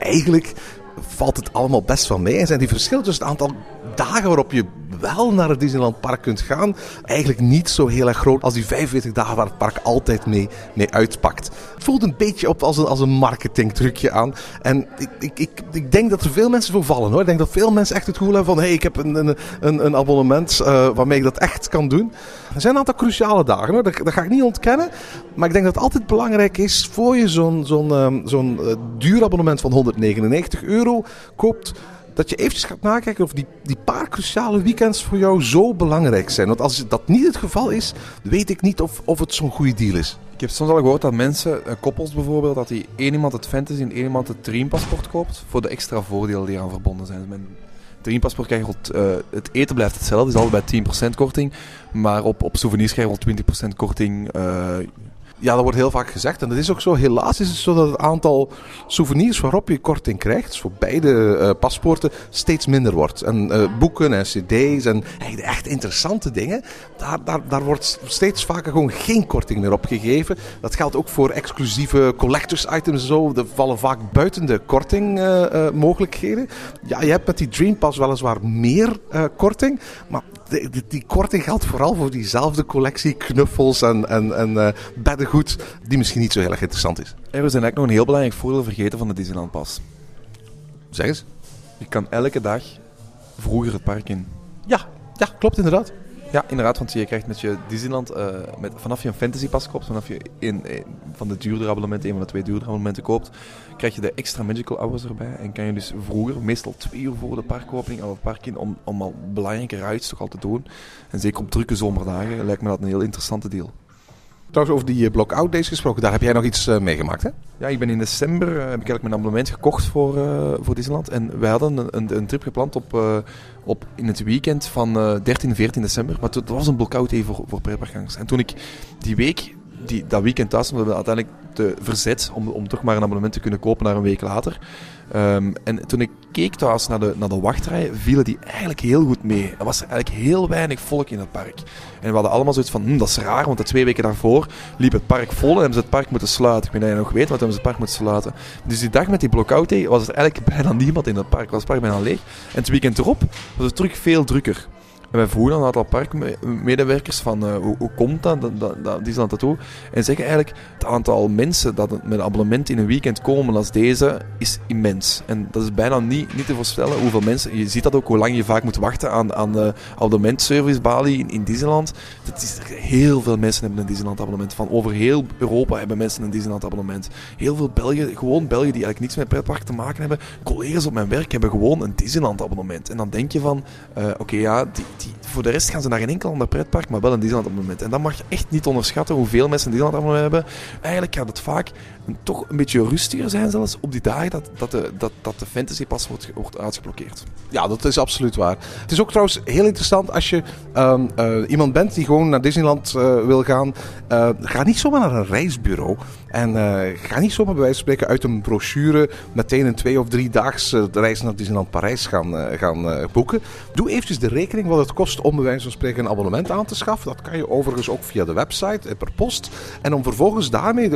eigenlijk valt het allemaal best van mee. En zijn die verschillen tussen het aantal dagen waarop je wel naar het Disneyland Park kunt gaan, eigenlijk niet zo heel erg groot als die 45 dagen waar het park altijd mee, mee uitpakt. Het voelt een beetje op als een, als een marketingtrucje aan. En ik, ik, ik, ik denk dat er veel mensen voor vallen hoor. Ik denk dat veel mensen echt het gevoel hebben van hé, hey, ik heb een, een, een, een abonnement uh, waarmee ik dat echt kan doen. Er zijn een aantal cruciale dagen hoor, dat, ga ik niet ontkennen. Maar ik denk dat het altijd belangrijk is voor je zo'n zo'n um, zo'n uh, duur abonnement van 199 euro koopt dat je eventjes gaat nakijken of die, die paar cruciale weekends voor jou zo belangrijk zijn. Want als dat niet het geval is, weet ik niet of, of het zo'n goede deal is. Ik heb soms al gehoord dat mensen, koppels bijvoorbeeld, dat die één iemand het fantasy en één iemand het dreampaspoort koopt voor de extra voordelen die eraan verbonden zijn. Mijn dreampaspoort krijg je uh, het eten blijft hetzelfde, is altijd bij 10% korting, maar op, op souvenirs krijg je 20% korting. Uh, ja, dat wordt heel vaak gezegd. En dat is ook zo. Helaas is het zo dat het aantal souvenirs waarop je korting krijgt, voor beide uh, paspoorten, steeds minder wordt. En uh, boeken en cd's en de echt interessante dingen, daar, daar, daar wordt steeds vaker gewoon geen korting meer op gegeven. Dat geldt ook voor exclusieve collectors items en zo. Die vallen vaak buiten de kortingmogelijkheden. Uh, ja, je hebt met die Dream Pass weliswaar meer korting, maar die, die, die, korting geldt vooral voor diezelfde collectie knuffels en, en, en uh, beddengoed, die misschien niet zo heel erg interessant is. En we zijn eigenlijk nog een heel belangrijk voordeel vergeten van de Disneyland Pas. Zeg eens. Je kan elke dag vroeger het park in. Ja, ja klopt inderdaad. Ja, inderdaad, want je krijgt met je Disneyland, uh, met, vanaf je een fantasy pas koopt, vanaf je een van de duurdere abonnementen, een van de twee duurdere abonnementen koopt, krijg je de extra magical hours erbij. En kan je dus vroeger, meestal twee uur voor de parkopening, al het park in, om, om al belangrijke rides toch al te doen. En zeker op drukke zomerdagen lijkt me dat een heel interessante deal. Trouwens, over die eh, Blockout Days gesproken, daar heb jij nog iets eh, meegemaakt, hè? Ja, ik ben in december eh, heb ik eigenlijk mijn abonnement gekocht voor, eh, voor Disneyland. En wij hadden een, een, trip gepland op, op in het weekend van eh 13 14 december. Maar het was een blockout day voor, voor pretparkgangers. En toen ik die week, die, dat weekend thuis, we uiteindelijk te verzet om, om toch maar een abonnement te kunnen kopen naar een week later. Ehm, en toen ik keek thuis naar de, naar de wachtrij, vielen die eigenlijk heel goed mee. Er was eigenlijk heel weinig volk in het park. En we hadden allemaal zoiets van, hm, dat is raar, want de twee weken daarvoor liep het park vol en hebben ze het park moeten sluiten. Ik weet niet of je nog weet, maar hebben ze het park moeten sluiten. Dus die dag met die blockout was er eigenlijk bijna niemand in het park. Was het park bijna leeg. En het weekend erop was het terug veel drukker. En wij vroegen aan een aantal parkmedewerkers van eh, hoe, hoe komt dat, dat, dat, dat dat toe? En zeggen eigenlijk, het aantal mensen dat met een abonnement in een weekend komen als deze, is immens. En dat is bijna niet, niet te voorstellen hoeveel mensen, je ziet dat ook, hoe lang je vaak moet wachten aan, aan de abonnementservice balie in, in Disneyland. Dat is, heel veel mensen hebben een Disneyland abonnement. Van over heel Europa hebben mensen een Disneyland abonnement. Heel veel Belgen, gewoon Belgen die eigenlijk niets met pretpark te maken hebben. Collega's op mijn werk hebben gewoon een Disneyland abonnement. En dan denk je van, eh, oké ja, die, die, voor de rest gaan ze naar geen enkel ander pretpark, maar wel een Disneyland abonnement. En dan mag je echt niet onderschatten hoeveel mensen een Disneyland abonnement hebben. Eigenlijk gaat het vaak toch een beetje rustiger zijn zelfs op die dagen dat, dat, de, dat, dat de fantasy pas wordt, wordt uitgeblokkeerd. Ja, dat is absoluut waar. Het is ook trouwens heel interessant als je ehm, eh, iemand bent die gewoon naar Disneyland eh, wil gaan. eh, ga niet zomaar naar een reisbureau. En ga niet zomaar bij wijze van spreken uit een brochure meteen een twee of drie daags eh, reis naar Disneyland Parijs gaan, gaan boeken. Doe eventjes de rekening wat het kost om bij wijze van spreken een abonnement aan te schaffen. Dat kan je overigens ook via de website per post. En om vervolgens daarmee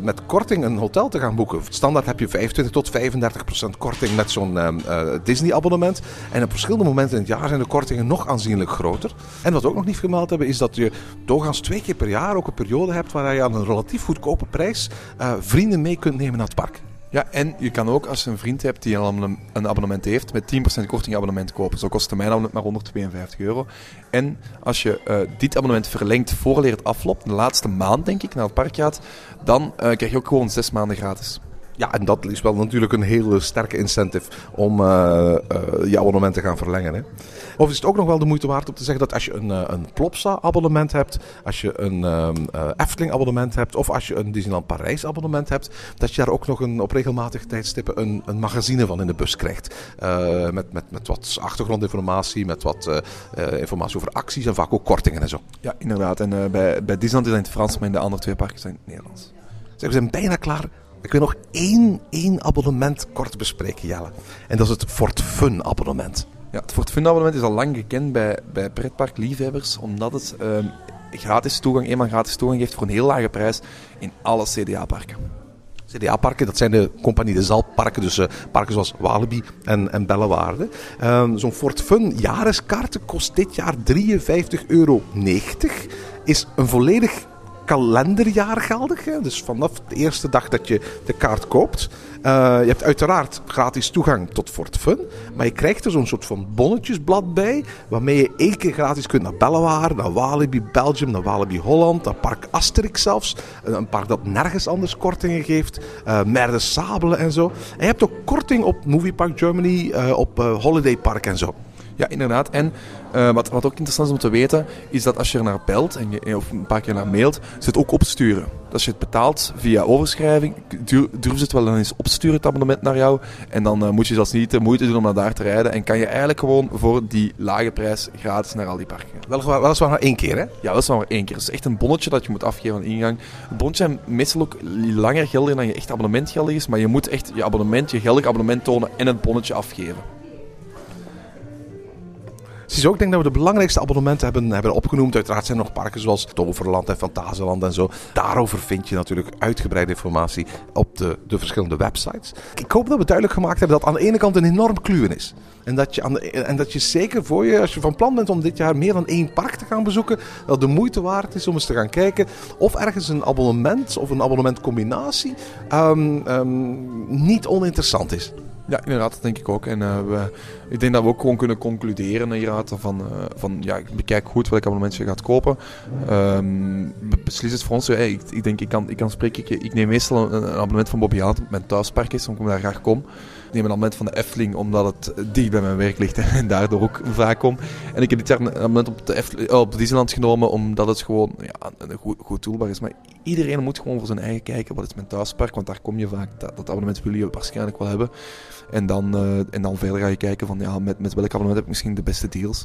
met korting een hotel te gaan boeken. Standaard heb je 25 tot 35 procent korting met zo'n ehm, eh, Disney-abonnement. En op verschillende momenten in het jaar zijn de kortingen nog aanzienlijk groter. En wat we ook nog niet vermeld hebben, is dat je doorgaans twee keer per jaar ook een periode hebt waar je aan een relatief goedkope prijs eh, vrienden mee kunt nemen naar het park. Ja, en je kan ook als je een vriend hebt die een abonnement, heeft, met 10% korting abonnement kopen. Zo kostte mijn abonnement maar 152 euro. En als je eh, dit abonnement verlengt voordat het afloopt, de laatste maand denk ik, naar het park gaat, dan eh, krijg je ook gewoon zes maanden gratis. Ja, en dat is wel natuurlijk een hele sterke incentive om eh, eh, je abonnement te gaan verlengen. Hè. Of is het ook nog wel de moeite waard om te zeggen dat als je een, eh, een Plopsa-abonnement hebt, als je een ehm, eh, Efteling-abonnement hebt of als je een Disneyland Parijs-abonnement hebt, dat je daar ook nog een, op regelmatige tijdstippen een, een magazine van in de bus krijgt. Met, met, met wat achtergrondinformatie, met wat informatie over acties en vaak ook kortingen en zo. Ja, inderdaad. En bij, bij Disneyland is het in het Frans, maar in de andere twee parken zijn het Nederlands. Zeg, we zijn bijna klaar. Ik wil nog één, één abonnement kort bespreken, Jelle. En dat is het Fort Fun abonnement. Ja, het Fort Fun abonnement is al lang gekend bij, bij pretparkliefhebbers, omdat het ehm, gratis toegang, eenmaal gratis toegang geeft voor een heel lage prijs in alle CDA-parken. CDA-parken, dat zijn de Compagnie de Zalparken, dus eh, parken zoals Walibi en, en Bellewaarde. Ehm, Zo'n Fort Fun jariskaarten kost dit jaar 53,90 euro. Is een volledig kalenderjaar geldig. Hè? Dus vanaf de eerste dag dat je de kaart koopt. Eh, je hebt uiteraard gratis toegang tot Fort Fun. Maar je krijgt er zo'n soort van bonnetjesblad bij. Waarmee je één keer gratis kunt naar Bellewaarde, naar Walibi Belgium, naar Walibi Holland, naar Park Asterix zelfs. Een- Een park dat nergens anders kortingen geeft. eh Mer de Sable en zo. En je hebt ook korting op Movie Park Germany, eh, op eh, Holiday Park en zo. Ja, inderdaad. En eh, wat, wat ook interessant is om te weten, is dat als je er naar belt en je, of een paar keer naar mailt, ze het ook opsturen. Dus als je het betaalt via overschrijving, durven ze het wel eens opsturen, het abonnement naar jou. En dan eh, moet je zelfs niet de moeite doen om naar daar te rijden. En kan je eigenlijk gewoon voor die lage prijs gratis naar al die parken gaan. Weliswaar, weliswaar maar één keer, hè? Ja, is maar één keer. Het is echt een bonnetje dat je moet afgeven aan de ingang. Een bonnetje zijn meestal ook langer geldig dan je echt abonnement geldig is. Maar je moet echt je abonnement, je geldig abonnement tonen en het bonnetje afgeven. Ziezo, ik denk dat we de belangrijkste abonnementen hebben, hebben opgenoemd. Uiteraard zijn er nog parken zoals Toverland en Fantasieland en zo. Daarover vind je natuurlijk uitgebreide informatie op de, de verschillende websites. Ik hoop dat we duidelijk gemaakt hebben dat aan de ene kant een enorm kluwen is. En dat, je en dat je zeker voor je, als je van plan bent om dit jaar meer dan één park te gaan bezoeken, dat de moeite waard is om eens te gaan kijken of ergens een abonnement of een abonnementcombinatie ehm, ehm, niet oninteressant is. Ja, inderdaad, dat denk ik ook. En eh, we, Ik denk dat we ook gewoon kunnen concluderen inderdaad van, uh, van ja, bekijk goed welk abonnement je gaat kopen. Um, beslis het voor ons. Hey, ik, ik, denk, ik kan, ik kan spreken, ik, ik neem meestal een, abonnement van Bobby Hart, mijn thuispark is, omdat ik daar graag kom. Neem een abonnement van de Efteling, omdat het dicht bij mijn werk ligt en daardoor ook vaak kom. En ik heb dit jaar een abonnement op, de Efteling, oh, op Disneyland genomen, omdat het gewoon ja, een goed, goed is. Maar iedereen moet gewoon voor zijn eigen kijken, wat is mijn thuispark, want daar kom je vaak, dat, dat abonnement wil je waarschijnlijk wel hebben. En dan, uh, en dan verder ga je kijken van ja, met, met welk abonnement heb ik misschien de beste deals.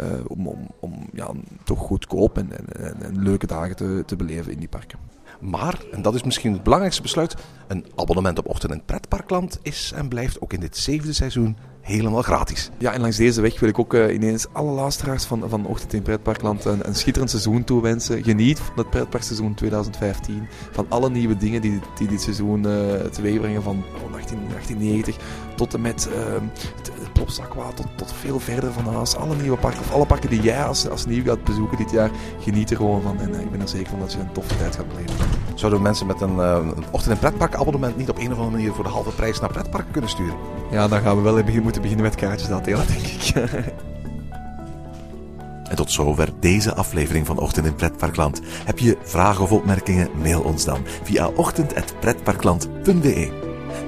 Uh, om, om, om ja, toch goedkoop en, en, en, leuke dagen te, te beleven in die parken. Maar, en dat is misschien het belangrijkste besluit, een abonnement op Ochtend- en Pretparkland is en blijft ook in dit zevende seizoen helemaal gratis. Ja, en langs deze weg wil ik ook uh, ineens alle luisteraars van, van Ochtend in Pretparkland een, een schitterend seizoen toewensen. Geniet van het pretparkseizoen 2015, van alle nieuwe dingen die, die dit seizoen uh, teweeg brengen van 18, 1890 tot en met het, het Plopsakwa, tot, tot veel verder van huis. Alle nieuwe parken, of alle parken die jij als, als nieuw gaat bezoeken dit jaar, geniet er gewoon van. En ik ben er zeker van dat je een toffe tijd gaat beleven. Zouden mensen met een, een Ochtend- en Pretparkabonnement niet op een of andere manier voor de halve prijs naar pretparken kunnen sturen? Ja, dan gaan we wel even moeten beginnen met kaartjes dat delen, denk ik. En tot zover deze aflevering van Ochtend in Pretparkland. Heb je vragen of opmerkingen? Mail ons dan via ochtend.pretparkland.be.